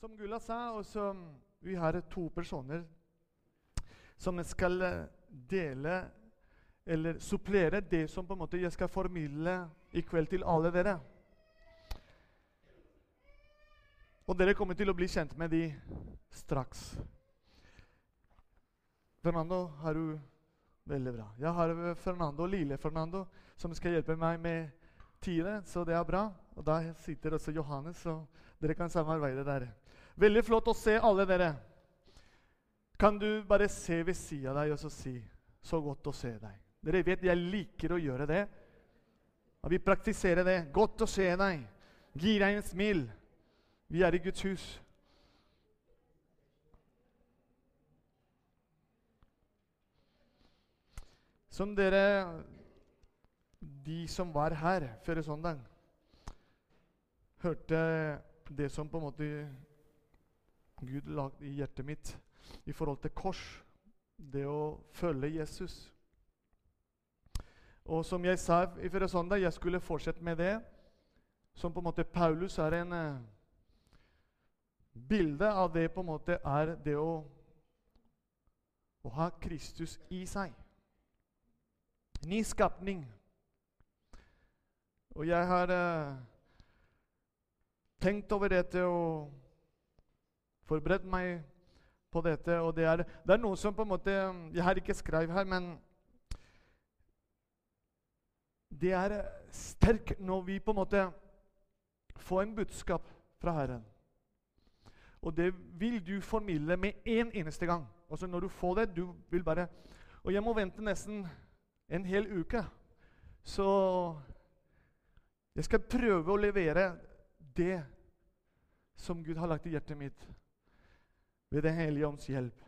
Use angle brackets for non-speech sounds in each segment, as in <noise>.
Som Gulla sa, også, vi har to personer som skal dele eller supplere det som på en måte jeg skal formidle i kveld til alle dere. Og dere kommer til å bli kjent med de straks. Fernando har du Veldig bra. Jeg har Fernando, lille Fernando som skal hjelpe meg med tiere, så det er bra. Og da sitter også Johannes, så dere kan samarbeide der. Veldig flott å se alle dere. Kan du bare se ved siden av deg og så si 'Så godt å se deg'. Dere vet jeg liker å gjøre det. Og vi praktiserer det. Godt å se deg. Gi deg en smil. Vi er i Guds hus. Som dere De som var her før søndag, hørte det som på en måte Gud lagde i hjertet mitt i forhold til kors. Det å følge Jesus. Og som jeg sa i forrige søndag, jeg skulle fortsette med det. Som på en måte Paulus er en uh, bilde av det på en måte er det å, å ha Kristus i seg. Ny skapning. Og jeg har uh, tenkt over dette og forberedt meg på dette. Og det er, det er, noe som på en måte Jeg har ikke skrevet her, men det er sterkt når vi på en måte får en budskap fra Herren. Og det vil du formidle med en eneste gang. Altså Når du får det, du vil bare Og jeg må vente nesten en hel uke. Så jeg skal prøve å levere det som Gud har lagt i hjertet mitt, ved Den hellige ånds hjelp.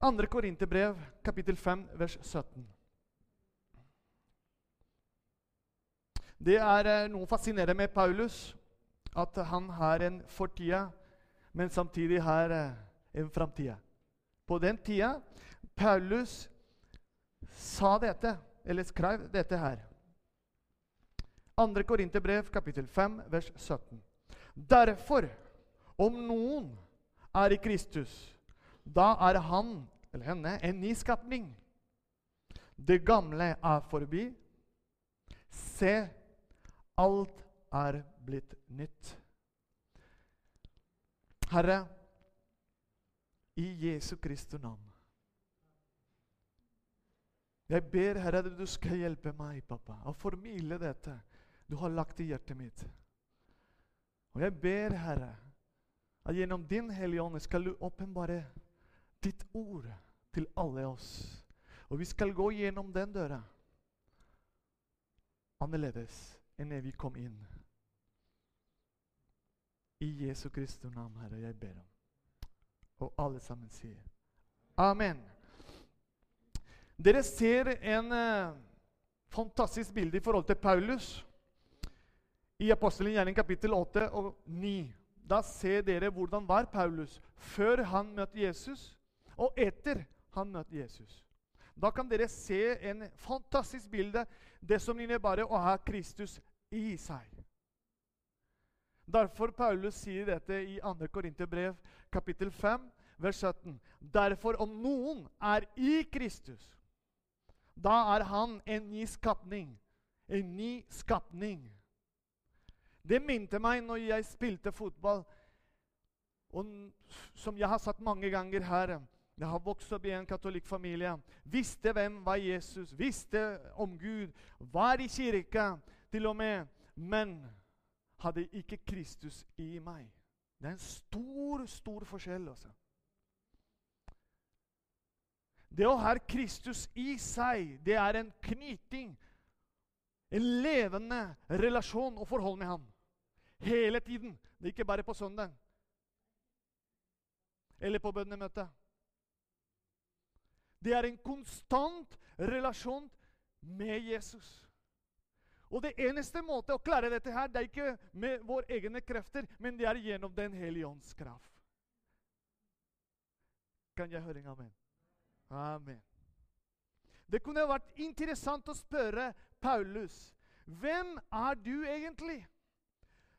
2. Korinterbrev, kapittel 5, vers 17. Det er eh, noe fascinerende med Paulus, at han har en fortida, men samtidig har eh, en framtida. På den tida Paulus sa dette, eller skrev dette her. 2. Korinterbrev, kapittel 5, vers 17. Derfor, om noen er i Kristus, da er han eller henne en ny skapning. Det gamle er forbi. Se, alt er blitt nytt. Herre, i Jesu Kristi navn jeg ber, Herre, at du skal hjelpe meg, pappa, å formidle dette du har lagt i hjertet mitt. Og jeg ber, Herre, at gjennom din Hellige Ånd skal du åpenbare ditt ord til alle oss. Og vi skal gå gjennom den døra annerledes enn vi kom inn. I Jesu Kristi navn, Herre, jeg ber om. Og alle sammen sier Amen. Dere ser en uh, fantastisk bilde i forhold til Paulus i Apostelen gjerning kapittel 8 og 9. Da ser dere hvordan var Paulus før han møtte Jesus, og etter han møtte Jesus. Da kan dere se en fantastisk bilde, det som innebærer å ha Kristus i seg. Derfor Paulus sier dette i 2. Korinterbrev kapittel 5, vers 17. Derfor, om noen er i Kristus, da er han en ny skapning. En ny skapning. Det minte meg når jeg spilte fotball, og som jeg har sagt mange ganger her Jeg har vokst opp i en katolikkfamilie. Visste hvem var Jesus, visste om Gud, var i kirka til og med, men hadde ikke Kristus i meg. Det er en stor, stor forskjell. Også. Altså. Det å ha Kristus i seg, det er en knyting. En levende relasjon og forhold med ham. Hele tiden. Det er ikke bare på søndag. Eller på bønnemøtet. Det er en konstant relasjon med Jesus. Og det eneste måte å klare dette her, det er ikke med våre egne krefter, men det er gjennom Den hellige ånds kraft. Kan jeg høre en amen? Amen. Det kunne vært interessant å spørre Paulus hvem er du egentlig?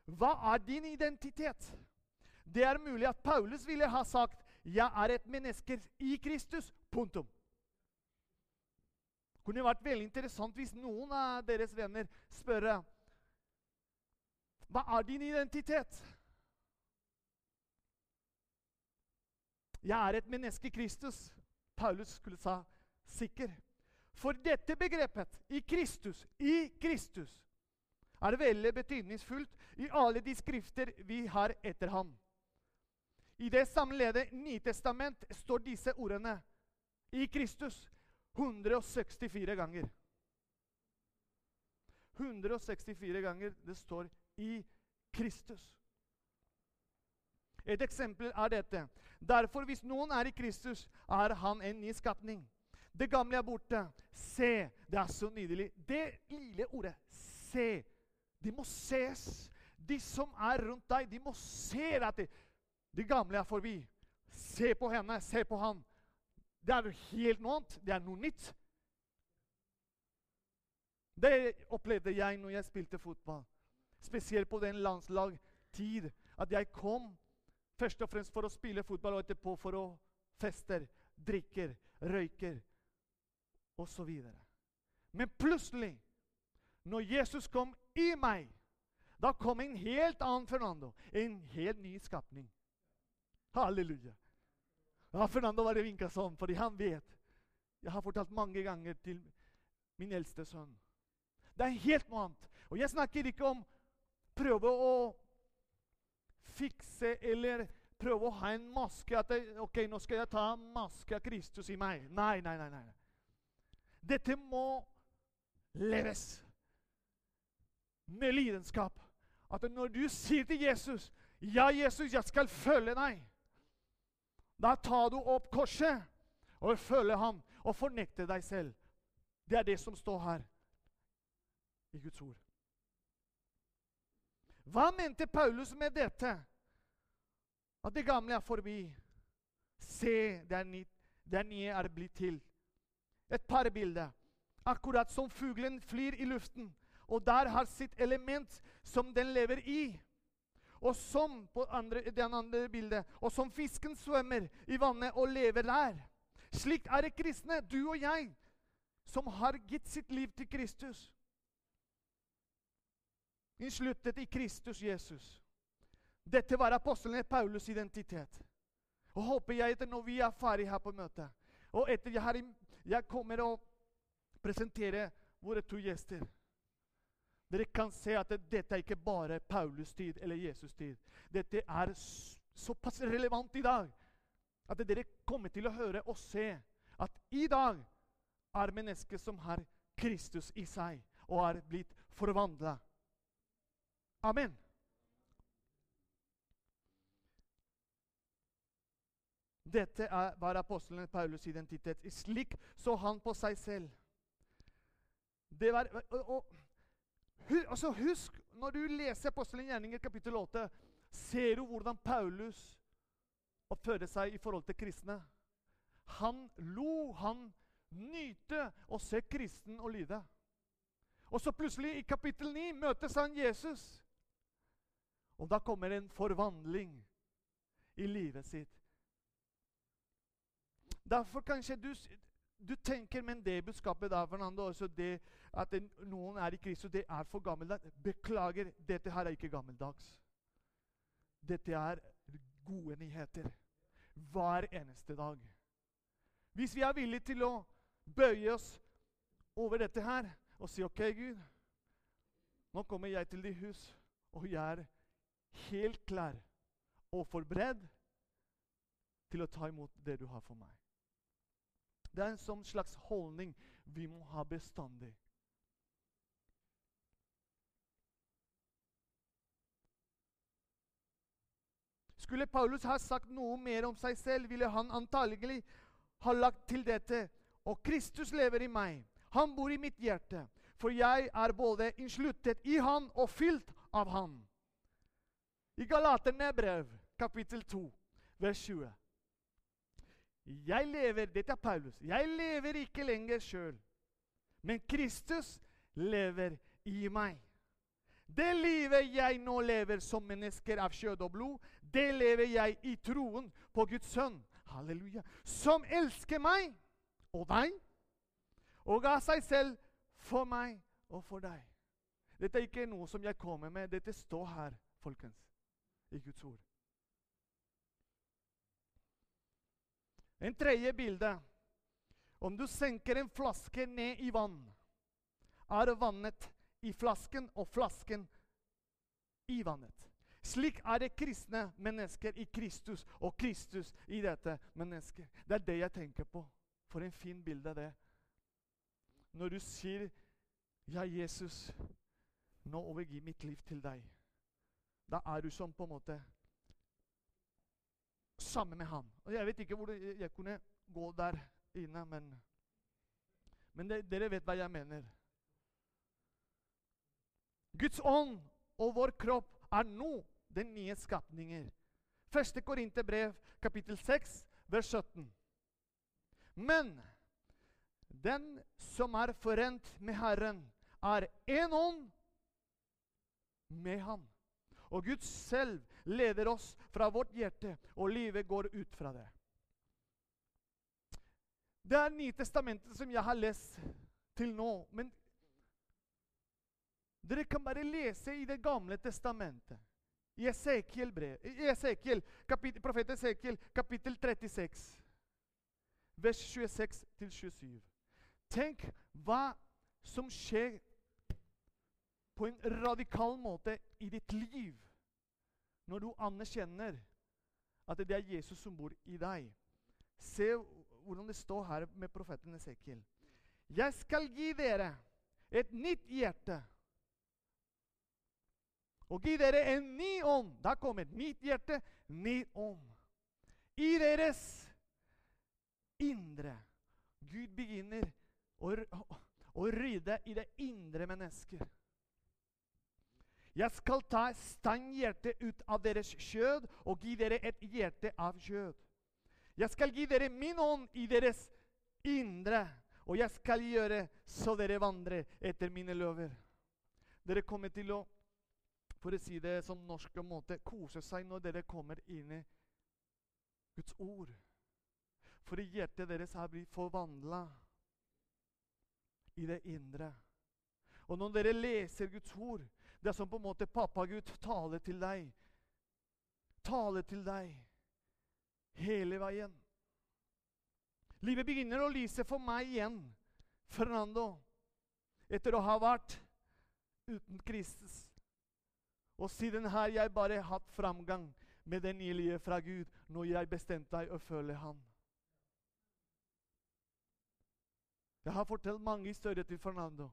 Hva er din identitet? Det er mulig at Paulus ville ha sagt 'Jeg er et menneske i Kristus'. Punktum. Det kunne vært veldig interessant hvis noen av deres venner spørre hva er din identitet? Jeg er et menneske i Kristus. Paulus skulle sa sikker. For dette begrepet, i Kristus, i Kristus, er veldig betydningsfullt i alle de skrifter vi har etter ham. I det sammenlede Nytestament står disse ordene i Kristus 164 ganger. 164 ganger det står i Kristus. Et eksempel er dette. Derfor, hvis noen er i Kristus, er han en ny skapning. Det gamle er borte. Se. Det er så nydelig. Det lille ordet 'se', det må ses. De som er rundt deg, de må se at det, de gamle er forbi. Se på henne, se på han. Det er helt noe annet. Det er noe nytt. Det opplevde jeg når jeg spilte fotball. Spesielt på den landslagstid. At jeg kom først og fremst for å spille fotball, og etterpå for å fester, drikker, røyker osv. Men plutselig, når Jesus kom i meg, da kom en helt annen Fernando. En helt ny skapning. Halleluja. Ja, Fernando bare vinka sånn, fordi han vet. Jeg har fortalt mange ganger til min eldste sønn. Det er helt noe annet. Og jeg snakker ikke om prøve å fikse eller prøve å ha en maske at jeg, Ok, nå skal jeg ta maske av Kristus i meg. Nei, nei, nei. nei. Dette må leves med lidenskap. At når du sier til Jesus 'Ja, Jesus, jeg skal følge deg', da tar du opp korset og følger ham og fornekter deg selv. Det er det som står her i Guds ord. Hva mente Paulus med dette? At det gamle er forbi. Se, det, er ny, det nye er blitt til. Et par bilder. Akkurat som fuglen flyr i luften, og der har sitt element som den lever i. Og som på andre, den andre bildet, og som fisken svømmer i vannet og lever der. Slik er det kristne, du og jeg, som har gitt sitt liv til Kristus innsluttet i Kristus Jesus. Dette var apostelen Paulus' identitet. Og håper jeg etter når vi er ferdig her på møtet, og etter jeg, har, jeg kommer å presentere våre to gjester Dere kan se at dette er ikke bare Paulus' tid eller Jesus' tid. Dette er såpass relevant i dag at dere kommer til å høre og se at i dag er mennesker som har Kristus i seg og er blitt forvandla Amen. Dette var apostelen Paulus' identitet. Slik så han på seg selv. Det var, og, og, altså Husk, når du leser apostelen Gjerninger kapittel 8, ser du hvordan Paulus oppfører seg i forhold til kristne. Han lo, han nyte å se kristen og lide. Og så plutselig, i kapittel 9, møtes han Jesus. Og da kommer en forvandling i livet sitt. Derfor kanskje du, du tenker men det budskapet der, Fernando, også det at noen er i Kristus, det er for gammeldags. Beklager, dette her er ikke gammeldags. Dette er gode nyheter hver eneste dag. Hvis vi er villige til å bøye oss over dette her og si OK, Gud, nå kommer jeg til ditt hus, og jeg er helt klar og forberedt til å ta imot det du har for meg. Det er en sånn slags holdning vi må ha bestandig. Skulle Paulus ha sagt noe mer om seg selv, ville han antagelig ha lagt til dette Og Kristus lever i meg. Han bor i mitt hjerte. For jeg er både innsluttet i Han og fylt av Han. I Galaterne brev, kapittel 2, vers 20. Jeg lever Dette er Paulus. Jeg lever ikke lenger sjøl, men Kristus lever i meg. Det livet jeg nå lever som mennesker av kjød og blod, det lever jeg i troen på Guds sønn, halleluja, som elsker meg og deg, og ga seg selv for meg og for deg. Dette er ikke noe som jeg kommer med. Dette står her, folkens, i Guds ord. En tredje bilde. Om du senker en flaske ned i vann, er vannet i flasken og flasken i vannet. Slik er det kristne mennesker i Kristus og Kristus i dette mennesket. Det er det jeg tenker på. For en fin bilde det. Når du sier 'Ja, Jesus, nå overgir mitt liv til deg', da er du som på en måte sammen med ham. Og Jeg vet ikke hvor jeg kunne gå der inne, men, men det, dere vet hva jeg mener. Guds ånd og vår kropp er nå den nye skapninger. Første Korinterbrev, kapittel 6, vers 17. Men den som er forent med Herren, er én ånd med Han. Og Gud selv leder oss fra vårt hjerte, og livet går ut fra det. Det er Nytestamentet som jeg har lest til nå. Men dere kan bare lese i Det gamle testamentet. I Esekiel, brev, i Esekiel kapit, profet Esekiel, kapittel 36, vers 26-27. Tenk hva som skjer på en radikal måte i ditt liv når du anerkjenner at det er Jesus som bor i deg. Se hvordan det står her med profeten Esekiel. Jeg skal gi dere et nytt hjerte og gi dere en ny ånd. Da kommer mitt hjerte, ny ånd. I deres indre. Gud begynner å, å rydde i det indre mennesker. Jeg skal ta steinhjertet ut av deres kjød og gi dere et hjerte av kjød. Jeg skal gi dere min ånd i deres indre, og jeg skal gjøre så dere vandrer etter mine lover. Dere kommer til å for å si det som norsk måte, kose seg når dere kommer inn i Guds ord. For hjertet deres her blir forvandla i det indre. Og når dere leser Guds ord, det er som på en måte pappa Gud taler til deg. Taler til deg hele veien. Livet begynner å lyse for meg igjen, Fernando, etter å ha vært uten Kristus. Og siden har jeg bare hatt framgang med den ilje fra Gud når jeg bestemte meg å følge Han. Jeg har fortalt mange historier til Fernando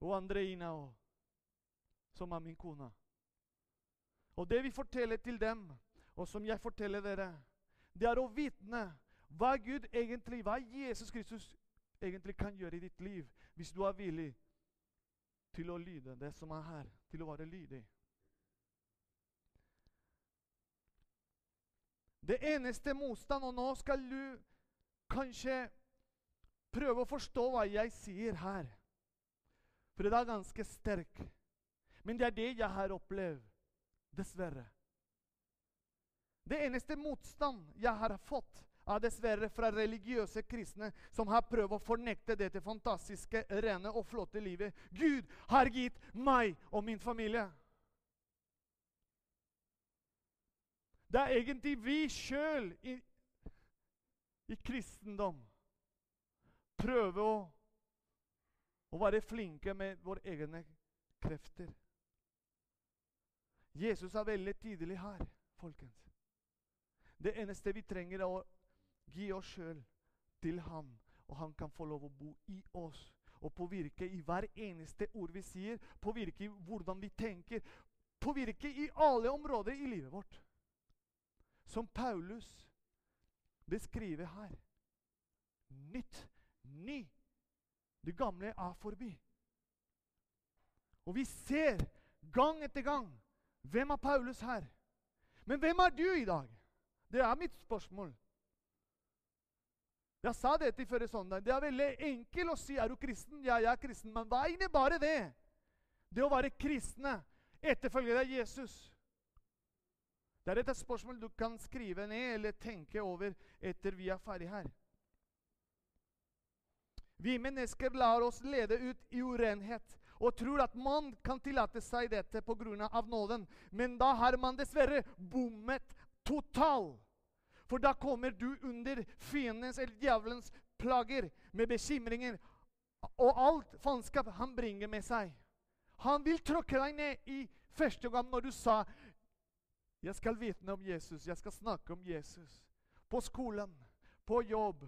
og Andreina, også, som er min kone. Og det vi forteller til dem, og som jeg forteller dere, det er å vitne hva Gud egentlig, hva Jesus Kristus egentlig kan gjøre i ditt liv hvis du er villig til å lyde det som er her, til å være lydig. Det eneste motstand Og nå skal du kanskje prøve å forstå hva jeg sier her. For det er ganske sterk. Men det er det jeg har opplevd, dessverre. Det eneste motstand jeg har fått, er dessverre fra religiøse kristne som har prøvd å fornekte dette fantastiske, rene og flotte livet Gud har gitt meg og min familie. Det er egentlig vi sjøl i, i, kristendom prøver å, å være flinke med våre egne krefter. Jesus er veldig tydelig her, folkens. Det eneste vi trenger, er å gi oss sjøl til Han, og han kan få lov å bo i oss og påvirke i hver eneste ord vi sier, påvirke i hvordan vi tenker, påvirke i alle områder i livet vårt. Som Paulus beskriver her. Nytt, ny. Det gamle er forbi. Og vi ser gang etter gang hvem er Paulus her? Men hvem er du i dag? Det er mitt spørsmål. Jeg sa det til forrige søndag. Det er veldig enkelt å si er du kristen. Ja, jeg er kristen. Men hva innebærer det? Det å være kristne, etterfølgere av Jesus. Det er et spørsmål du kan skrive ned eller tenke over etter vi er ferdig her. Vi mennesker lar oss lede ut i urenhet og tror at man kan tillate seg dette pga. nåden. Men da har man dessverre bommet totalt. For da kommer du under fiendens eller djevelens plager med bekymringer og alt faenskap han bringer med seg. Han vil tråkke deg ned i første gang når du sa 'Jeg skal vitne om Jesus, jeg skal snakke om Jesus'. På skolen, på jobb,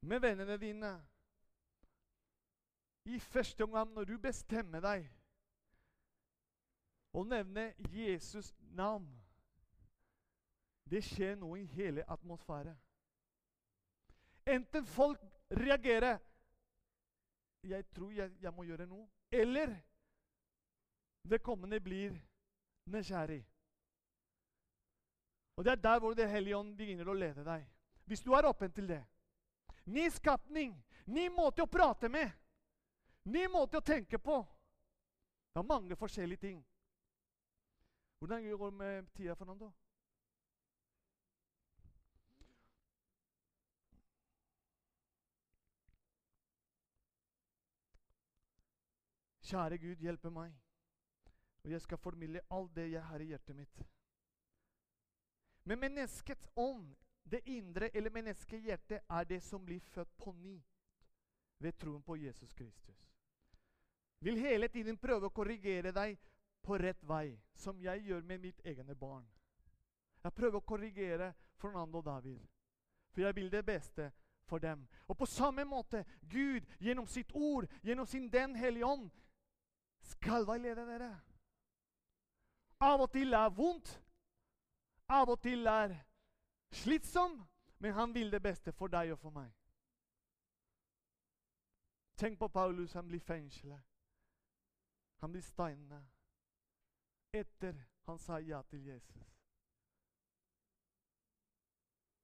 med vennene dine. I første omgang når du bestemmer deg å nevne Jesus' navn Det skjer noe i hele atmosfæren. Enten folk reagerer 'Jeg tror jeg, jeg må gjøre noe', eller vedkommende blir nysgjerrig. Og Det er der hvor Det hellige ånd begynner å lede deg. Hvis du er åpen til det. Ny skapning, ny måte å prate med. Ny måte å tenke på. Det er mange forskjellige ting. Hvordan går det med tida, Fernando? Kjære Gud, hjelpe meg, og jeg skal formidle alt det jeg har i hjertet mitt. Men menneskets ånd, det indre eller menneskehjertet, er det som blir født på ny ved troen på Jesus Kristus. Vil hele tiden prøve å korrigere deg på rett vei, som jeg gjør med mitt egne barn. Jeg prøver å korrigere Fernando og David, for jeg vil det beste for dem. Og på samme måte, Gud gjennom sitt ord, gjennom sin Den hellige ånd, skal veilede dere. Av og til er vondt, av og til er slitsom, men han vil det beste for deg og for meg. Tenk på Paulus. Han blir fengslet. Han blir steinet etter han sa ja til Jesus.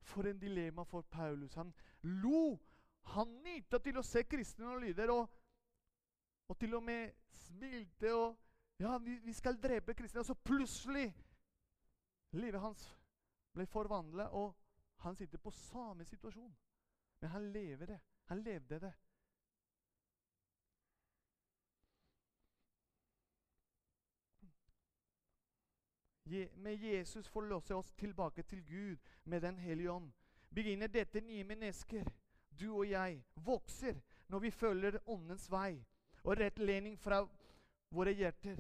For en dilemma for Paulus. Han lo. Han nyta til å se kristne og lyder, og, og, til og med smilte og Ja, vi, vi skal drepe kristne. Og så plutselig Livet hans ble forvandla, og han sitter på samme situasjon. Men han lever det. Han levde det. med Jesus forløse oss tilbake til Gud med Den hellige ånd, begynner dette nye mennesker, du og jeg, vokser når vi følger Åndens vei og rettledning fra våre hjerter.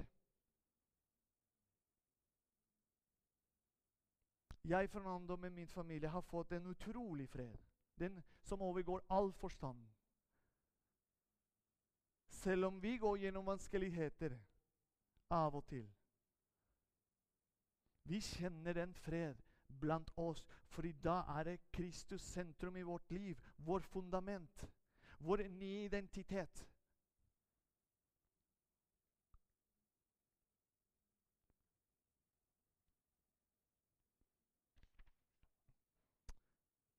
Jeg Fernando, med min familie har fått en utrolig fred, den som overgår all forstand. Selv om vi går gjennom vanskeligheter av og til. Vi kjenner en fred blant oss, for i dag er det Kristus sentrum i vårt liv, vår fundament, vår nye identitet.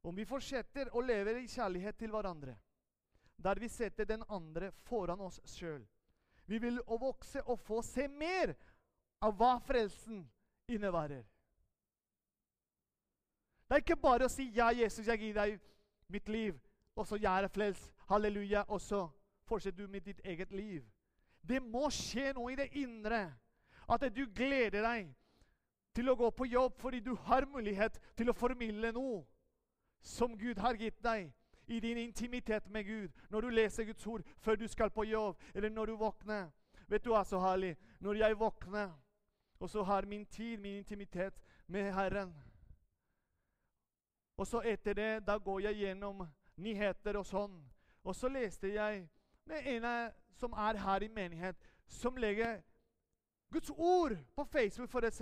Om vi fortsetter å leve i kjærlighet til hverandre, der vi setter den andre foran oss sjøl Vi vil vokse og få se mer av hva frelsen innebærer. Det er ikke bare å si 'Ja, Jesus, jeg gir deg mitt liv', og så 'Jeg er frelst', halleluja, og så fortsetter du med ditt eget liv. Det må skje noe i det indre. At du gleder deg til å gå på jobb fordi du har mulighet til å formidle noe som Gud har gitt deg i din intimitet med Gud. Når du leser Guds ord før du skal på jobb, eller når du våkner. Vet du hva så herlig? Når jeg våkner og så har min tid, min intimitet med Herren. Og så etter det, da går jeg gjennom nyheter og sånn. Og så leste jeg med en som er her i menighet, som legger Guds ord på Facebook, f.eks.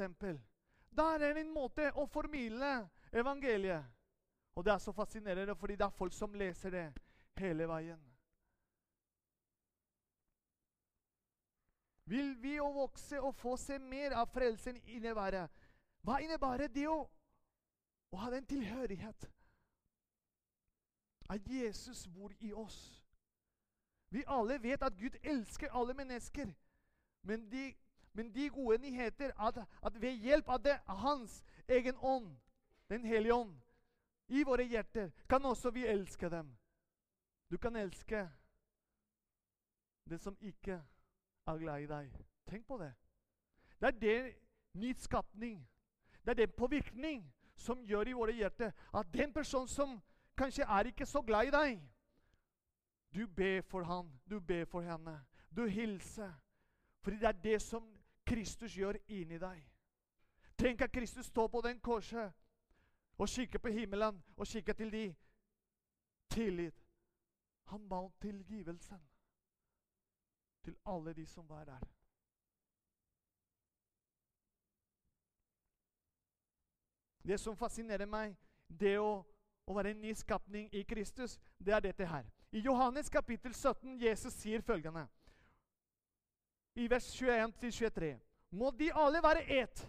Da er det en måte å formidle evangeliet. Og det er så fascinerende, fordi det er folk som leser det hele veien. vil vi å vokse og få se mer av frelsen innebære. Hva innebærer det å, å ha den tilhørighet? At Jesus bor i oss. Vi alle vet at Gud elsker alle mennesker. Men de, men de gode nyheter at, at ved hjelp av det, Hans egen ånd, Den hellige ånd, i våre hjerter, kan også vi elske dem. Du kan elske det som ikke er glad i deg. Tenk på det. Det er det ny skapning. Det er den påvirkning som gjør i våre hjerter at den personen som kanskje er ikke så glad i deg Du ber for han, du ber for henne. Du hilser. Fordi det er det som Kristus gjør inni deg. Tenk at Kristus står på den korset og kikker på himmelen og kikker til de. Tillit. Han ba om tilgivelsen til alle de som var der. Det som fascinerer meg, det å, å være en ny skapning i Kristus, det er dette her. I Johannes kapittel 17 Jesus sier følgende i vers 21-23.: Må de alle være ett,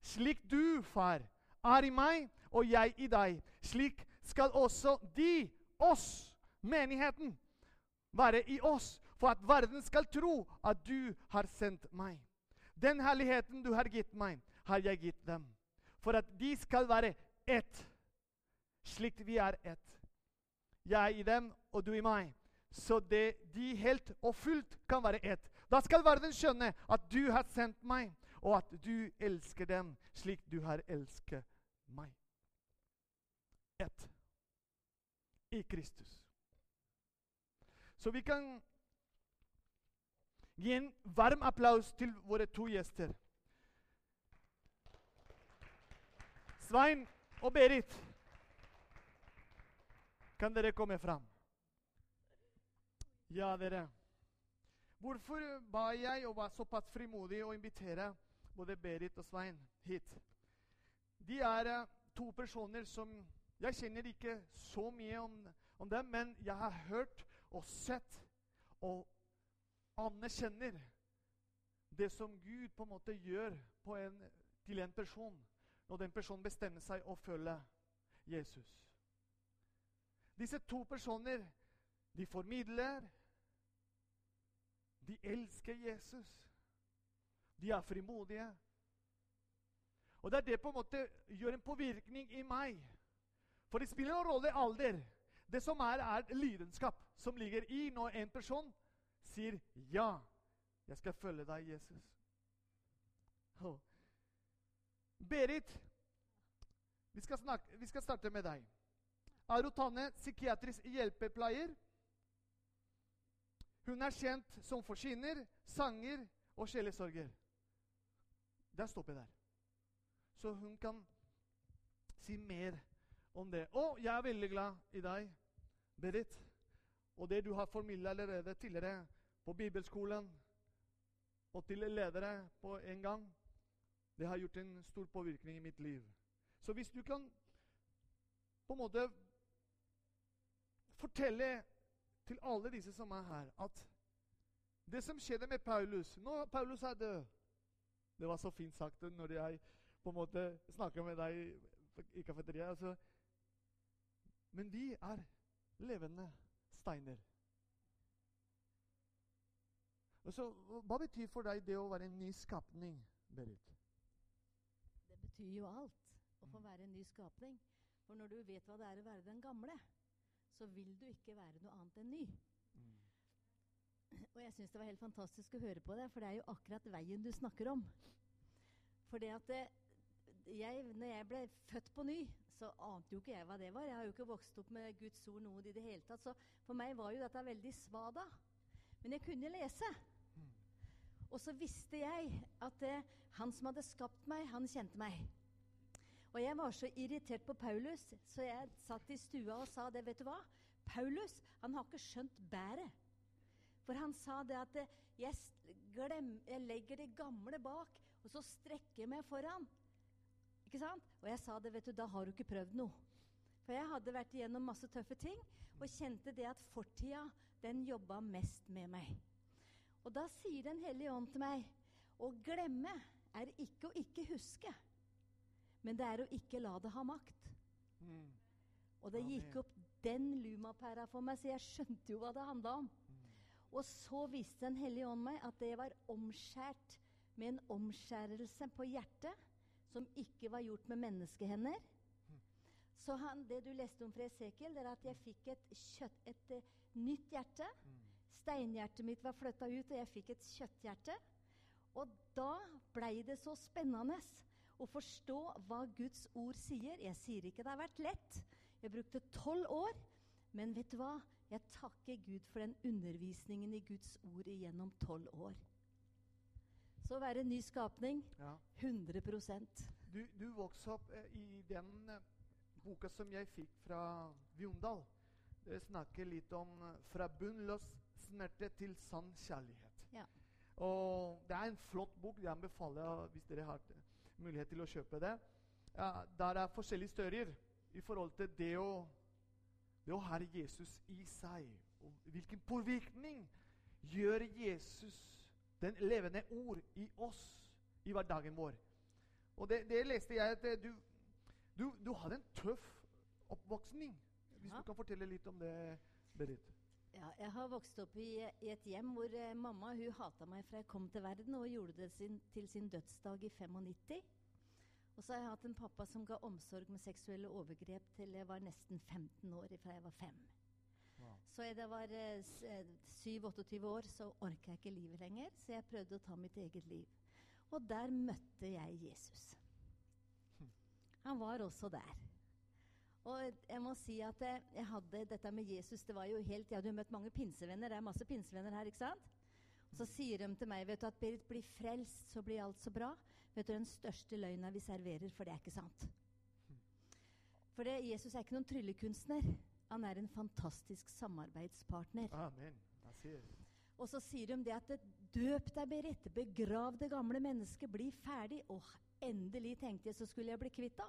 slik du, far, er i meg og jeg i deg. Slik skal også de, oss, menigheten, være i oss, for at verden skal tro at du har sendt meg. Den herligheten du har gitt meg, har jeg gitt dem, for at de skal være ett, slik vi er ett. Jeg i dem og du i meg, så det de helt og fullt kan være ett. Da skal verden skjønne at du har sendt meg, og at du elsker dem slik du har elsket meg. Ett i Kristus. Så vi kan gi en varm applaus til våre to gjester. Svein og Berit, kan dere komme fram? Ja, dere. Hvorfor ba jeg og var såpass frimodig å invitere både Berit og Svein hit? De er uh, to personer som Jeg kjenner ikke så mye om, om dem, men jeg har hørt og sett og anerkjenner det som Gud på en måte gjør en, til en person når den personen bestemmer seg å følge Jesus. Disse to personer, de formidler De elsker Jesus. De er frimodige. Og det er det på en måte gjør en påvirkning i meg. For det spiller noen rolle alder. Det som er, er lidenskap som ligger i når en person sier 'Ja, jeg skal følge deg, Jesus'. Oh. Berit, vi skal, snakke, vi skal, starte med deg. Aro Tanne, psykiatrisk hjelpepleier. Hun er kjent som forsyner, sanger og sjelesorger. Der stopper jeg der. Så hun kan si mer om det. Og jeg er veldig glad i deg, Berit, og det du har formidla allerede tidligere på bibelskolen og til ledere på en gang. Det har gjort en stor påvirkning i mitt liv. Så hvis du kan på en måte fortelle til alle disse som er her, at det som skjedde med Paulus Nå Paulus er død. Det var så fint sagt når jeg på en måte snakker med deg i kafeteriet. Altså. Men vi er levende steiner. Altså, hva betyr for deg det å være en ny skapning, Berit? Det betyr jo alt å få være en ny skapning. For når du vet hva det er å være den gamle, så vil du ikke være noe annet enn ny. Mm. Og jeg syns det var helt fantastisk å høre på deg, for det er jo akkurat veien du snakker om. For det at det, jeg, når jeg ble født på ny, så ante jo ikke jeg hva det var. Jeg har jo ikke vokst opp med Guds ord noe i det hele tatt. Så for meg var jo dette veldig svada. Men jeg kunne lese. Og så visste jeg at det, han som hadde skapt meg, han kjente meg. Og jeg var så irritert på Paulus, så jeg satt i stua og sa det. Vet du hva? Paulus han har ikke skjønt bæret. For han sa det at jeg, glem, jeg legger det gamle bak, og så strekker jeg meg foran. Ikke sant? Og jeg sa det, vet du, da har du ikke prøvd noe. For jeg hadde vært igjennom masse tøffe ting og kjente det at fortida, den jobba mest med meg. Og da sier Den hellige ånd til meg å glemme er ikke å ikke huske, men det er å ikke la det ha makt. Mm. Og det gikk opp den lumapæra for meg, så jeg skjønte jo hva det handla om. Mm. Og så viste Den hellige ånd meg at det var omskjært med en omskjærelse på hjertet som ikke var gjort med menneskehender. Så han, det du leste om fra Esekiel, det er at jeg fikk et, kjøtt, et et nytt hjerte. Steinhjertet mitt var flytta ut, og jeg fikk et kjøtthjerte. Og da blei det så spennende å forstå hva Guds ord sier. Jeg sier ikke det har vært lett. Jeg brukte tolv år. Men vet du hva? Jeg takker Gud for den undervisningen i Guds ord igjennom tolv år. Så å være en ny skapning Ja. 100 Du, du vokste opp eh, i den eh, boka som jeg fikk fra Viondal. Det snakker litt om eh, 'fra bunnløs smerte til sann kjærlighet'. Ja. Og Det er en flott bok. Jeg anbefaler hvis dere har eh, mulighet til å kjøpe det. Ja, der er forskjellige størrer i forhold til det å, det å ha Jesus i seg. Og hvilken påvirkning gjør Jesus, den levende ord, i oss i hverdagen vår. Og det, det leste jeg at eh, du, du, du hadde en tøff oppvoksning. Hvis Ja. du kan fortelle litt om det, Berit. Ja, jeg har vokst opp i, i et hjem hvor eh, mamma hun hata meg fra jeg kom til verden, og gjorde det sin, til sin dødsdag i 95. Og så har jeg hatt en pappa som ga omsorg med seksuelle overgrep til jeg var nesten 15 år, fra jeg var fem. Så da jeg var eh, s- eh, 7-28 år, så orka jeg ikke livet lenger, så jeg prøvde å ta mitt eget liv. Og der møtte jeg Jesus. Han var også der. Og jeg må si at eh, jeg hadde dette med Jesus det var jo helt, Jeg hadde jo møtt mange pinsevenner. Det er masse pinsevenner her. ikke sant? Og så sier de til meg vet du, at Berit blir frelst, så blir alt så bra. Vet du, Den største løgna vi serverer, for det er ikke sant. For det, Jesus er ikke noen tryllekunstner. Han er en fantastisk samarbeidspartner. Amen. Og så sier de det at døp deg, Berit. Begrav det gamle mennesket. Bli ferdig. Åh, endelig tenkte jeg så skulle jeg bli kvitt det.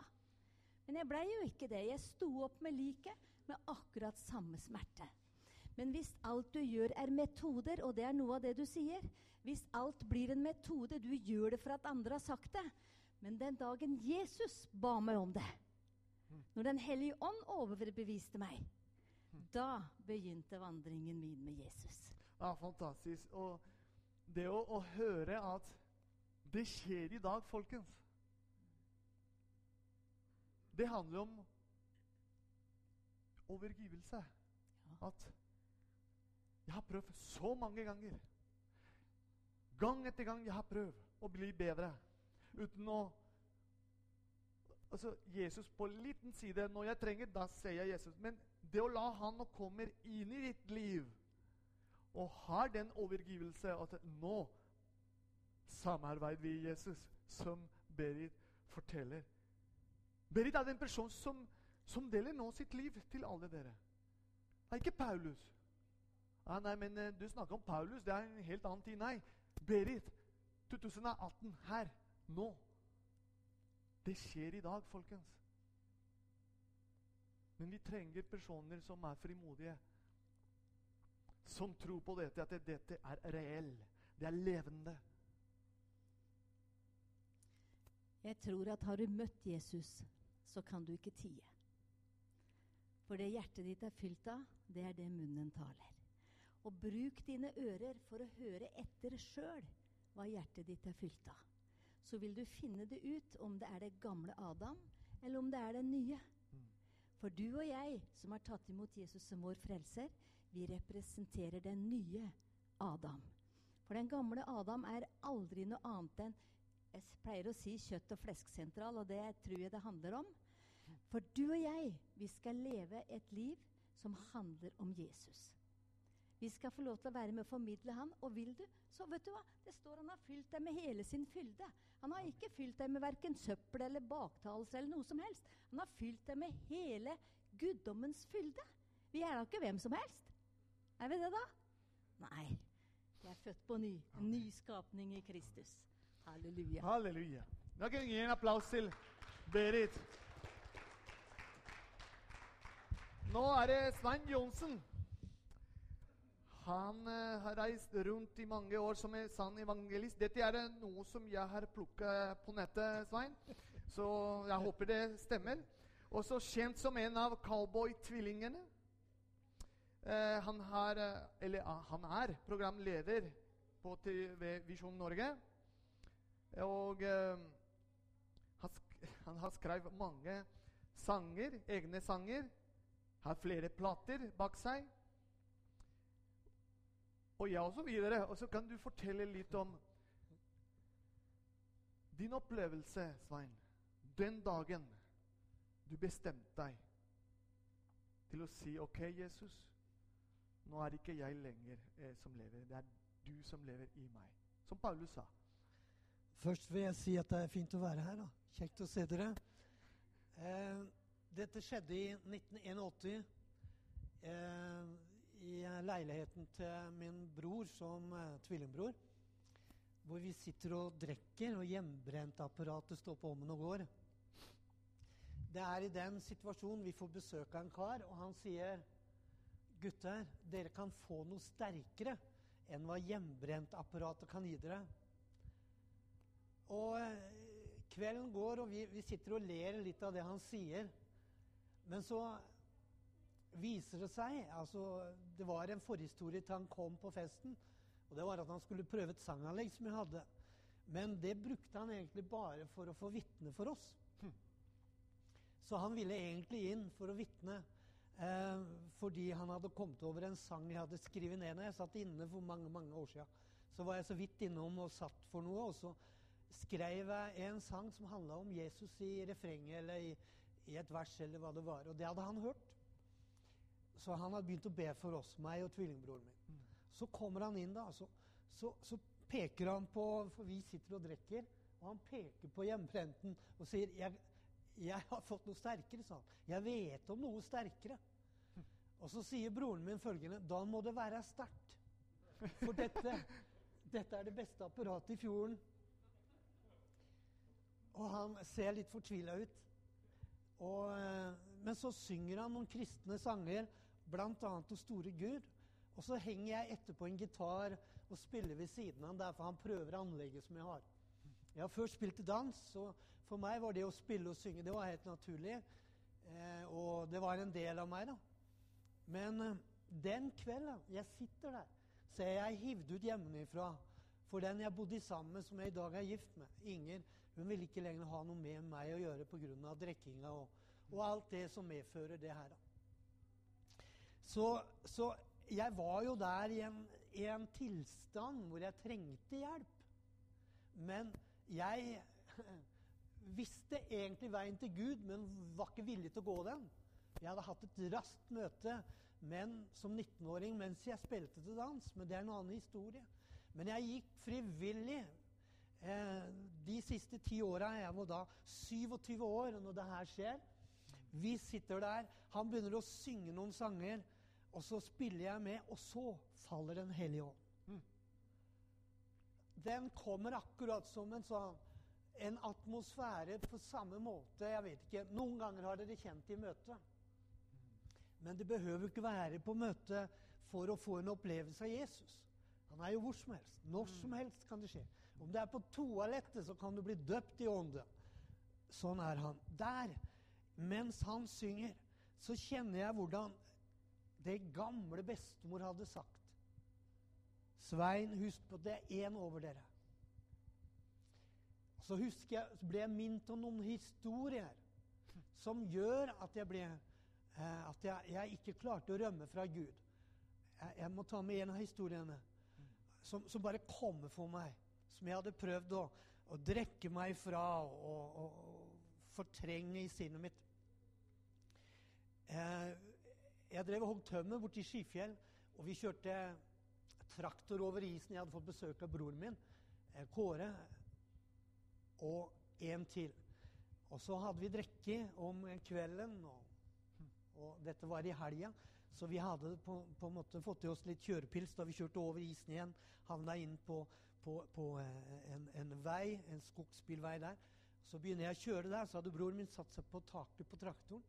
Men jeg blei jo ikke det. Jeg sto opp med liket med akkurat samme smerte. Men hvis alt du gjør er metoder, og det er noe av det du sier Hvis alt blir en metode, du gjør det for at andre har sagt det Men den dagen Jesus ba meg om det, når Den hellige ånd overbeviste meg, da begynte vandringen min med Jesus. Ja, fantastisk. Og det å, å høre at det skjer i dag, folkens Det handler om overgivelse. Ja. At jeg har prøvd så mange ganger. Gang etter gang jeg har prøvd å bli bedre uten å Altså, Jesus på liten side Når jeg trenger, da ser jeg Jesus. Men det å la han nå komme inn i ditt liv og har den overgivelse at nå samarbeider vi i Jesus, som Berit forteller. Berit er den personen som, som deler nå sitt liv til alle dere. Det er ikke Paulus. Ah, nei, men eh, Du snakker om Paulus, det er en helt annen tid. Nei, Berit. 2018. Her. Nå. Det skjer i dag, folkens. Men vi trenger personer som er frimodige. Som tror på dette, at dette er reell. Det er levende. Jeg tror at har du møtt Jesus, så kan du ikke tie. For det hjertet ditt er fylt av, det er det munnen taler. Og bruk dine ører for å høre etter sjøl hva hjertet ditt er fylt av. Så vil du finne det ut om det er det gamle Adam, eller om det er den nye. For du og jeg som har tatt imot Jesus som vår frelser, vi representerer den nye Adam. For den gamle Adam er aldri noe annet enn jeg pleier å si kjøtt- og flesksentral, og det tror jeg det handler om. For du og jeg, vi skal leve et liv som handler om Jesus. Vi skal få lov til å være med og formidle han, og vil du, så vet du hva? Det står han har fylt deg med hele sin fylde. Han har ikke fylt deg med verken søppel eller baktalelse eller noe som helst. Han har fylt deg med hele guddommens fylde. Vi er da ikke hvem som helst. Er vi det, da? Nei. Jeg er født på ny. En ny skapning i Kristus. Halleluja. Halleluja. Da kan vi gi en applaus til Berit. Nå er det Svein Johnsen. Han eh, har reist rundt i mange år som en sann evangelist. Dette er noe som jeg har plukka på nettet, Svein. Så jeg håper det stemmer. Også kjent som en av cowboy-tvillingene. Eh, han, har, eh, eller, ah, han er programleder på, ved Visjon Norge. Og eh, han, han har skrevet mange sanger, egne sanger. Har flere plater bak seg. Og ja, og så videre. Og så kan du fortelle litt om din opplevelse, Svein, den dagen du bestemte deg til å si OK, Jesus, nå er det ikke jeg lenger eh, som lever. Det er du som lever i meg. Som Paulus sa. Først vil jeg si at det er fint å være her. da. Kjekt å se dere. Eh, dette skjedde i 1981 eh, i leiligheten til min bror som eh, tvillingbror. Hvor vi sitter og drikker, og hjemmebrentapparatet står på ommen og går. Det er i den situasjonen vi får besøk av en kar, og han sier Gutter, dere kan få noe sterkere enn hva hjemmebrentapparatet kan gi dere. Og eh, kvelden går, og vi, vi, sitter og ler litt av det han sier. Men så viser det seg altså Det var en forhistorie til han kom på festen. Og det var at han skulle prøve et sanganlegg som jeg hadde. Men det brukte han egentlig bare for å få vitne for oss. Hm. Så han ville egentlig inn for å vitne. Eh, fordi han hadde kommet over en sang jeg hadde skrevet ned når jeg satt inne for mange mange år siden. Så var jeg så vidt innom og satt for noe, og så skrev jeg en sang som handla om Jesus i refrenget eller i, i, et vers eller hva det var. Og det hadde han hørt. Så han hadde begynt å be for oss, meg og tvillingbroren min. Så kommer han inn, da, så, så, så peker han på For vi sitter og drikker, og han peker på hjemmebrenten og sier jeg, jeg har fått noe sterkere, sa han. Jeg vet om noe sterkere. <laughs> Og så sier broren min følgende Da må det være sterkt. For dette, <laughs> dette er det beste apparatet i fjorden. Og han ser litt fortvila ut. Og, eh, men så synger han noen kristne sanger, bl.a. hos store Gud'. Og så henger jeg etterpå en gitar og spiller ved siden av han derfor han prøver anlegget som jeg har. Jeg har først spilt dans, så for meg var det å spille og synge det var helt naturlig. Eh, og det var en del av meg, da. Men eh, den kvelden jeg sitter der, så er jeg hivd ut hjemmefra. For den jeg bodde sammen med, som jeg i dag er gift med, Inger, hun ville ikke lenger ha noe med meg å gjøre pga. drikkinga og, og, alt det som medfører det her. Så, så jeg var jo der i en, i en, tilstand hvor jeg trengte hjelp. Men jeg <laughs> visste egentlig veien til Gud, men var ikke villig til å gå den. Jeg hadde hatt et raskt møte men som 19-åring mens jeg spilte til dans. Men det er en annen historie. Men jeg gikk frivillig eh, de siste ti åra. Jeg var da 27 år når det her skjer. Vi sitter der. Han begynner å synge noen sanger. Og så spiller jeg med, og så faller Den hellige ånd. Mm. Den kommer akkurat som en sånn en atmosfære på samme måte. Jeg vet ikke, Noen ganger har dere kjent i møte. Men det behøver ikke være på møte for å få en opplevelse av Jesus. Han er jo hvor som helst. Når mm. som helst kan det skje. Om det er på toalettet, så kan du bli døpt i ånden. Sånn er han. Der, mens han synger, så kjenner jeg hvordan det gamle bestemor hadde sagt. Svein, husk på det er én over dere. Så husker jeg, så ble jeg minnet om noen historier som gjør at jeg ble Eh, at jeg, jeg, ikke klarte å rømme fra Gud. Jeg, jeg må ta med en av historiene som, som, bare kommer for meg. Som jeg hadde prøvd å, å drekke meg fra og, og, og fortrenge i sinnet mitt. Eh, jeg drev og hogg tømmer borti Skifjell, og vi kjørte traktor over isen. Jeg hadde fått besøk av broren min, eh, Kåre, og en til. Og så hadde vi drikke om kvelden. og og dette var i helga, så vi hadde på, på, en måte fått i oss litt kjørepils da vi kjørte over isen igjen. Havna inn på, på, på eh, en, en, vei, en skogsbilvei der. Så begynner jeg å kjøre der, så hadde broren min satt seg på taket på traktoren.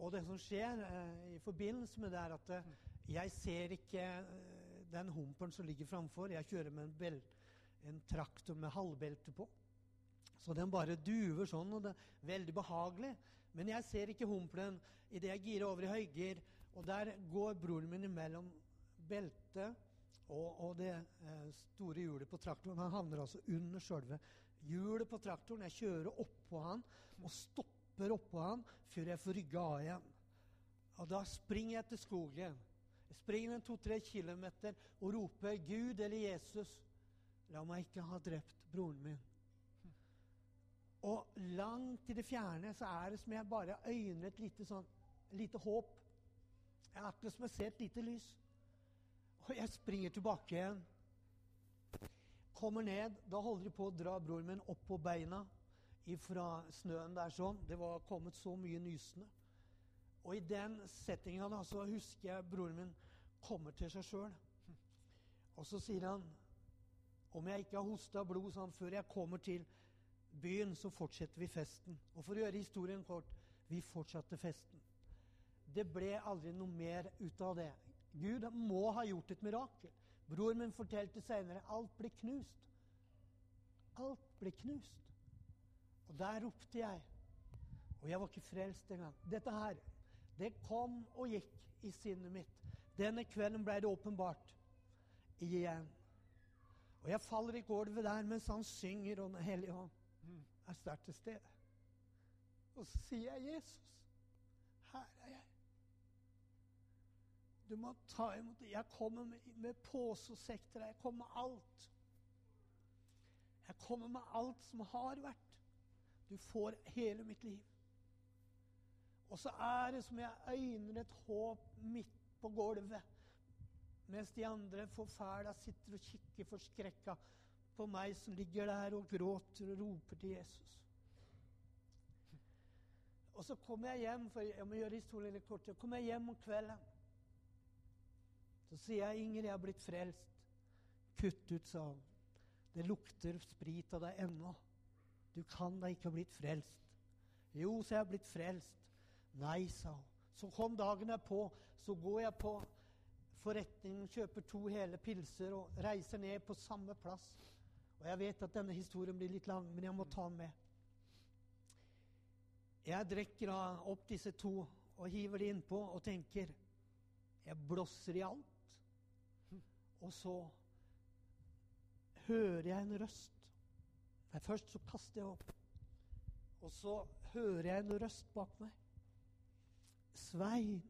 Og det som skjer eh, i forbindelse med det, er at eh, jeg ser ikke eh, den humperen som ligger framfor. Jeg kjører med en, en traktor med halvbelte på. Så den bare duver sånn, og det er veldig behagelig. Men jeg ser ikke humpelen idet jeg girer over i høygir Og der går broren min imellom beltet og, og det eh, store hjulet på traktoren. Han havner altså under sjølve hjulet på traktoren. Jeg kjører oppå han og stopper oppå han før jeg får rygga av igjen. Og da springer jeg til skogen. Jeg springer en to-tre kilometer og roper 'Gud eller Jesus, la meg ikke ha drept broren min'. Og langt i det fjerne så er det som jeg bare øyner et lite, sånn, lite håp. Jeg er akkurat som jeg ser et lite lys. Og jeg springer tilbake igjen. Kommer ned. Da holder de på å dra broren min opp på beina fra snøen der sånn. Det var kommet så mye nysende. Og i den settinga da, så husker jeg broren min kommer til seg sjøl. Og så sier han om jeg ikke har hosta blod sånn, før jeg kommer til byen, så fortsetter vi festen. Og for å gjøre historien kort vi fortsatte festen. Det ble aldri noe mer ut av det. Gud må ha gjort et mirakel. Broren min fortalte seinere alt ble knust. Alt ble knust. Og der ropte jeg. Og jeg var ikke frelst engang. Dette her, det kom og gikk i sinnet mitt. Denne kvelden ble det åpenbart igjen. Og jeg faller i gulvet der mens han synger, og Den hellige hånd er sterkt til stede. Og så sier jeg, 'Jesus, her er jeg.' Du må ta imot det. Jeg kommer med, med pose og sekk. Jeg kommer med alt. Jeg kommer med alt som har vært. Du får hele mitt liv. Og så er det som jeg øyner et håp midt på gulvet, mens de andre forfæla sitter og kikker forskrekka på meg som ligger der og gråter og roper til Jesus. Og så kommer jeg hjem, for jeg må gjøre historien litt kort. Så kommer jeg hjem om kvelden. Så sier jeg, 'Inger, jeg har blitt frelst.' 'Kutt ut', sa han. 'Det lukter sprit av deg ennå.' 'Du kan da ikke ha blitt frelst.' 'Jo, så jeg har blitt frelst.' 'Nei', sa hun. Så kom dagen jeg på, så går jeg på forretningen, kjøper to hele pilser og reiser ned på samme plass. Og jeg vet at denne historien blir litt lang, men jeg må ta den med. Jeg drikker opp disse to og hiver de innpå og tenker Jeg blåser i alt. Og så hører jeg en røst. Men først så kaster jeg opp. Og så hører jeg en røst bak meg. Svein.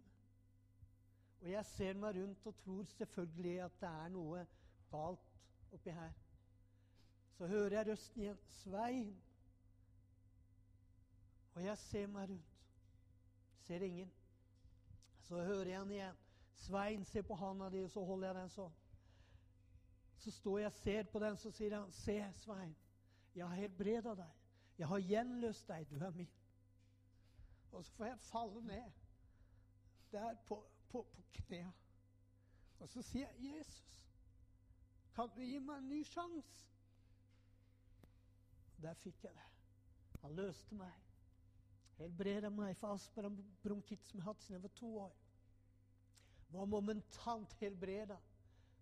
Og jeg ser meg rundt og tror selvfølgelig at det er noe galt oppi her. Så hører jeg røsten igjen. Svein. Og jeg ser meg rundt. Ser ingen. Så hører jeg han igjen. Svein, se på handa di, og så holder jeg den sånn. Så står jeg og ser på den, så sier han, se, Svein, jeg har helbreda deg. Jeg har gjenløst deg. Du er min. Og så får jeg falle ned der på, på, på knærne. Og så sier jeg, Jesus, kan du gi meg en ny sjanse? Der fikk jeg det. Han løste meg. Helbreda meg for astma og bronkitt som jeg har hatt siden jeg var to år. Var momentant helbreda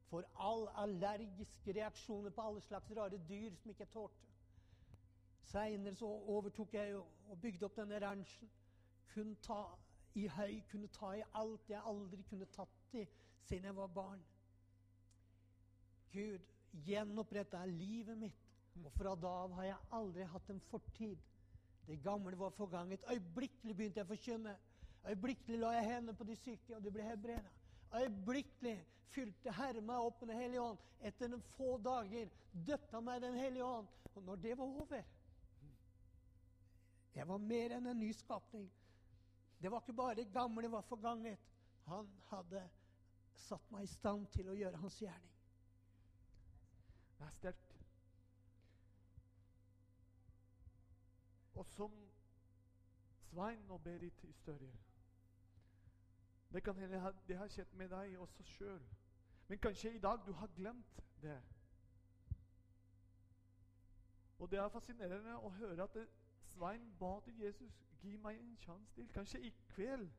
for all allergiske reaksjoner på alle slags rare dyr som ikke jeg tålte. Seinere så overtok jeg og bygde opp denne ranchen. Kunne ta i høy, kunne ta i alt jeg aldri kunne tatt i siden jeg var barn. Gud gjenoppretta livet mitt, og fra da av har jeg aldri hatt en fortid. Det gamle var forganget. Øyeblikkelig begynte jeg å forkynne. Øyeblikkelig la jeg hendene på de syke, og de ble helbreda. Øyeblikkelig fylte Herre meg opp med Den hellige ånd. Etter noen få dager døpte han meg Den hellige ånd. Og når det var over Jeg var mer enn en ny skapning. Det var ikke bare det gamle var forganget. Han hadde satt meg i stand til å gjøre hans gjerning. Det er sterkt. Og som Svein og Berit historier Det kan hende det har skjedd med deg også sjøl. Men kanskje i dag du har glemt det. Og det er fascinerende å høre at Svein ba til Jesus gi meg en sjanse til. Kanskje i kveld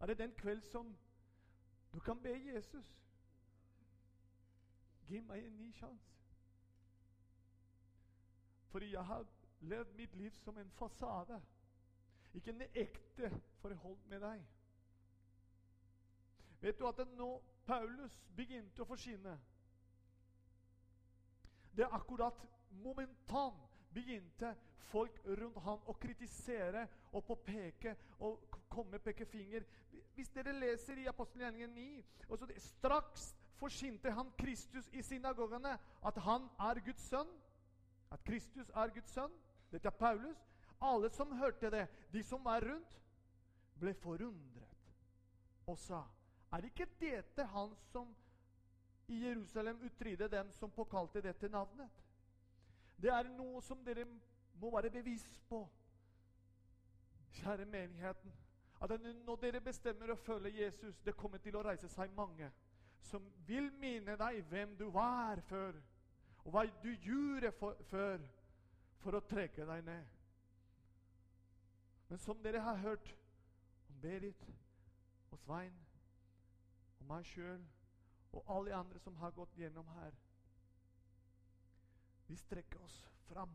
er det den kveld som du kan be Jesus gi meg en ny sjanse. Fordi jeg har levd mitt liv som en fasade. Ikke en ekte forhold med deg. Vet du at nå Paulus begynte å forsyne Det er akkurat momentant begynte folk rundt ham å kritisere og påpeke og komme med pekefinger. Hvis dere leser i apostelgjerningen 9 og så det, Straks forsynte han Kristus i synagogene at han er Guds sønn. At Kristus er Guds sønn. Dette er Paulus. Alle som hørte det, de som var rundt, ble forundret og sa Er ikke dette han som i Jerusalem uttrydde dem som påkalte dette navnet? Det er noe som dere må være bevisst på, kjære menigheten. At når dere bestemmer å følge Jesus, det kommer til å reise seg mange som vil minne deg hvem du var før, og hva du gjorde for, før for å trekke deg ned. Men som dere har hørt om Berit og Svein og meg sjøl og alle andre som har gått gjennom her Vi strekker oss fram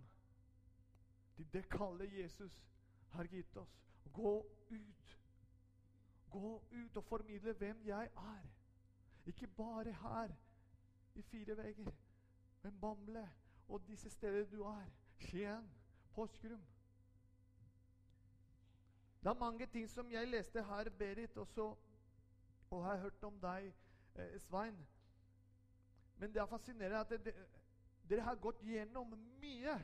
til det kallet Jesus har gitt oss. Gå ut. Gå ut og formidle hvem jeg er. Ikke bare her i fire vegger, men Bamble og disse steder du er. Skien, Porsgrunn. Det er mange ting som jeg leste her, Berit, også, og har hørt om deg, eh, Svein. Men det er fascinerende at det, dere har gått gjennom mye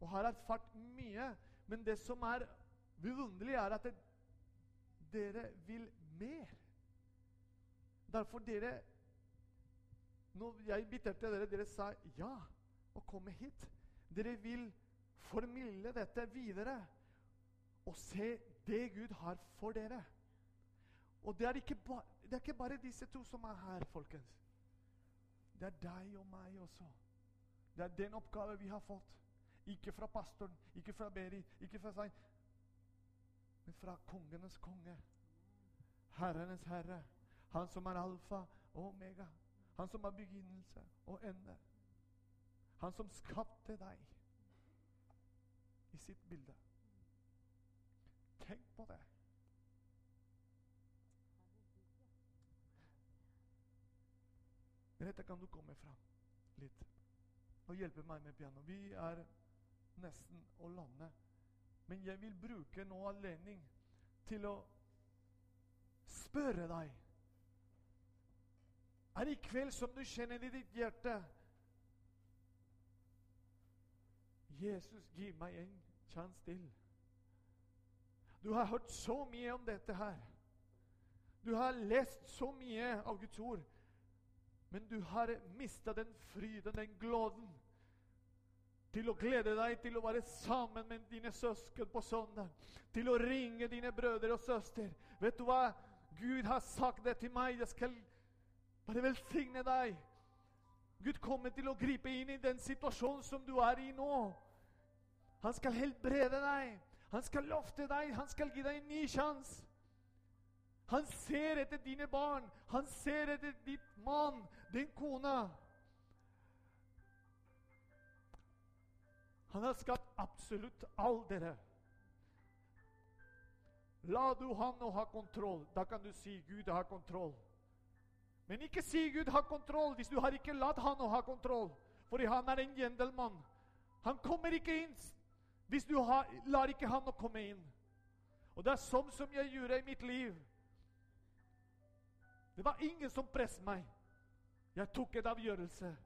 og har erfart mye. Men det som er vidunderlig, er at det, dere vil mer. Derfor dere Når jeg inviterte dere, dere sa ja og komme hit. Dere vil formidle dette videre og se det Gud har for dere. Og det er, ikke ba, det er ikke bare disse to som er her, folkens. Det er deg og meg også. Det er den oppgave vi har fått. Ikke fra pastoren, ikke fra Beri, ikke fra seg, men fra kongenes konge. Herrenes herre. Han som er alfa og omega. Han som er begynnelse og ende. Han som skapte deg i sitt bilde. Tenk på det. Merete, kan du komme fram litt og hjelpe meg med piano? Vi er nesten å lande. Men jeg vil bruke nå anledning til å spørre deg Er det i kveld som du kjenner i ditt hjerte Jesus, gi meg en sjanse til. Du har hørt så mye om dette her. Du har lest så mye av Guds ord. Men du har mista den fryden, den gleden, til å glede deg til å være sammen med dine søsken på søndag. Til å ringe dine brødre og søster. Vet du hva? Gud har sagt det til meg. Jeg skal bare velsigne deg. Gud kommer til å gripe inn i den situasjonen som du er i nå. Han skal helbrede deg. Han skal lofte deg. Han skal gi deg en ny sjanse. Han ser etter dine barn. Han ser etter ditt mann, din kone. Han har skapt absolutt all dere. La du han å ha kontroll. Da kan du si Gud har kontroll. Men ikke si Gud har kontroll hvis du har ikke latt han å ha kontroll. For han er en gjendelmann. Han kommer ikke inn hvis du har, lar ikke han å komme inn. Og det er sånn som jeg gjorde i mitt liv. Det var ingen som presset meg. Jeg tok en avgjørelse.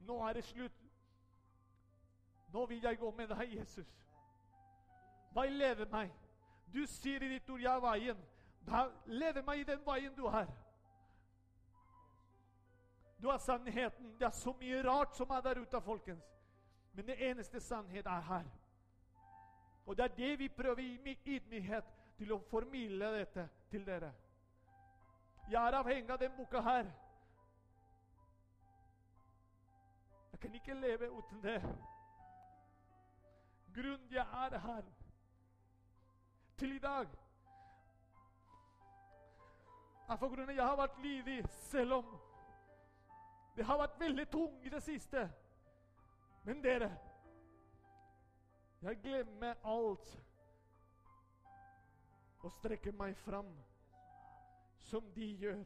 Nå er det slutt. Nå vil jeg gå med deg, Jesus. Veilede meg. Du sier i ditt ord 'jeg er veien'. Da leder meg i den veien du er. Du har sannheten. Det er så mye rart som er der ute, folkens. Men det eneste sannhet er her. Og det er det vi prøver i ydmykhet til å formidle dette til dere. Jeg er avhengig av den boka her. Jeg kan ikke leve uten det. Grunnen jeg er her til i dag, er for grunnen jeg har vært lydig, selv om det har vært veldig tungt i det siste. Men dere, jeg glemmer alt og strekker meg fram som de gjør.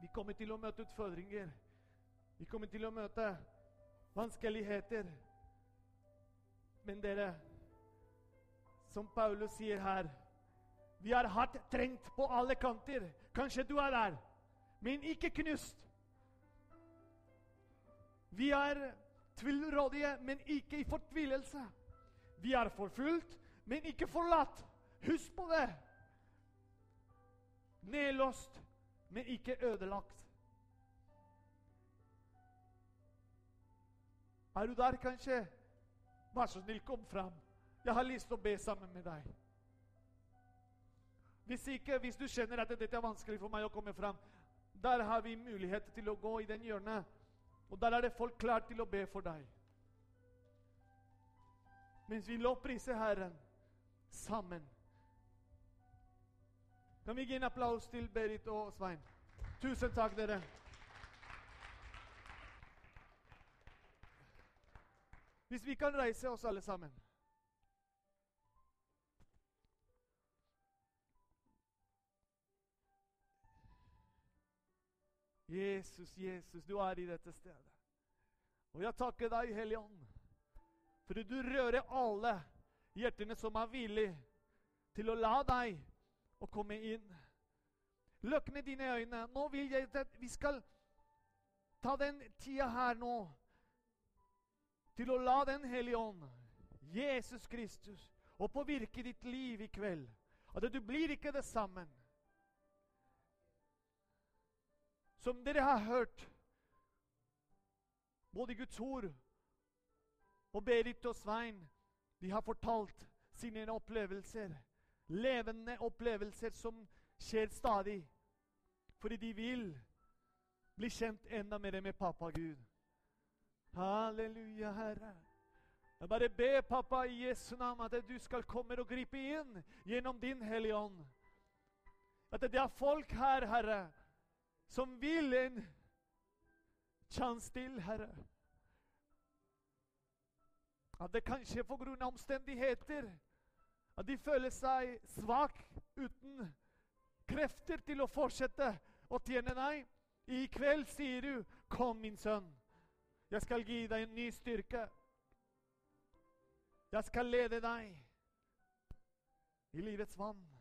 Vi kommer til å møte utfordringer. Vi kommer til å møte vanskeligheter. Men dere, som Paulus sier her Vi er hardt trengt på alle kanter. Kanskje du er der, men ikke knust. Vi er tvilrådige, men ikke i fortvilelse. Vi er forfulgt, men ikke forlatt. Husk på det. Nedlåst, men ikke ødelagt. Er du der, kanskje? Vær så snill, kom fram. Jeg har lyst til å be sammen med deg. Hvis ikke, hvis du kjenner at dette er vanskelig for meg å komme fram, der har vi mulighet til å gå i den hjørnet. Og der er det folk klare til å be for deg. Mens vi lovpriser Herren sammen. Kan vi gi en applaus til Berit og Svein? Tusen takk, dere. Hvis vi kan reise oss alle sammen. Jesus, Jesus, du er i dette stedet. Og jeg takker deg, Hellige Ånd, for du rører alle hjertene som er villige til å la deg å komme inn. Løkne dine øyne. Nå vil jeg at vi skal ta den tida her nå til å la Den hellige ånd, Jesus Kristus, og påvirke ditt liv i kveld. At du blir ikke det sammen. Som dere har hørt, både Guds ord og Berit og Svein, de har fortalt sine opplevelser. Levende opplevelser som skjer stadig. Fordi de vil bli kjent enda mer med pappa Gud. Halleluja, Herre. Jeg bare ber, pappa, i Jesu navn, at du skal komme og gripe inn gjennom din Hellige Ånd. At det er folk her, Herre, som vil en sjanse til, Herre. At det kanskje på grunn av omstendigheter at de føler seg svak uten krefter til å fortsette å tjene deg. I kveld sier du, 'Kom, min sønn. Jeg skal gi deg en ny styrke.' 'Jeg skal lede deg i livets vann.'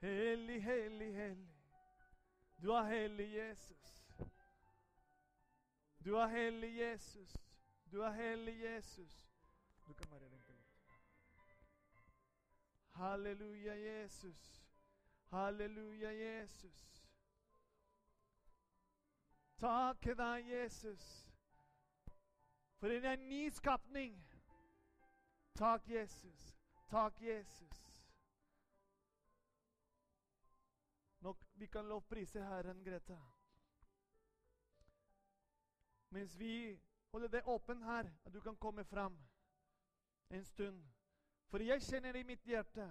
Hellig, hellig, hellig. Du er hellig, Jesus. Du er hellig, Jesus. Du er hellig, Jesus. Du kan bare vente litt. Halleluja, Jesus. Halleluja, Jesus. Takke deg, Jesus, for en er ny skapning. Takk, Jesus. Takk, Jesus. Nå, vi kan lovprise Herren, Greta. Mens vi holder det åpent her, at du kan komme fram en stund. For jeg kjenner i mitt hjerte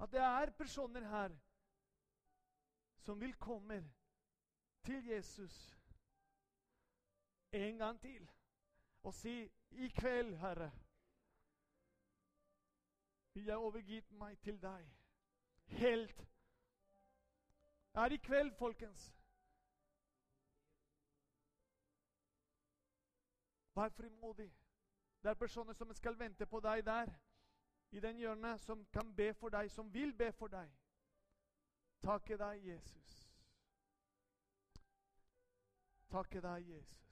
at det er personer her som vil komme til Jesus en gang til og si i kveld, Herre, vil jeg overgitt meg til deg helt. Det Er i kveld, folkens. Vær frimodig. Det er personer som skal vente på deg der, i den hjørnet, som kan be for deg, som vil be for deg. Takke deg, Jesus. Takke deg, Jesus.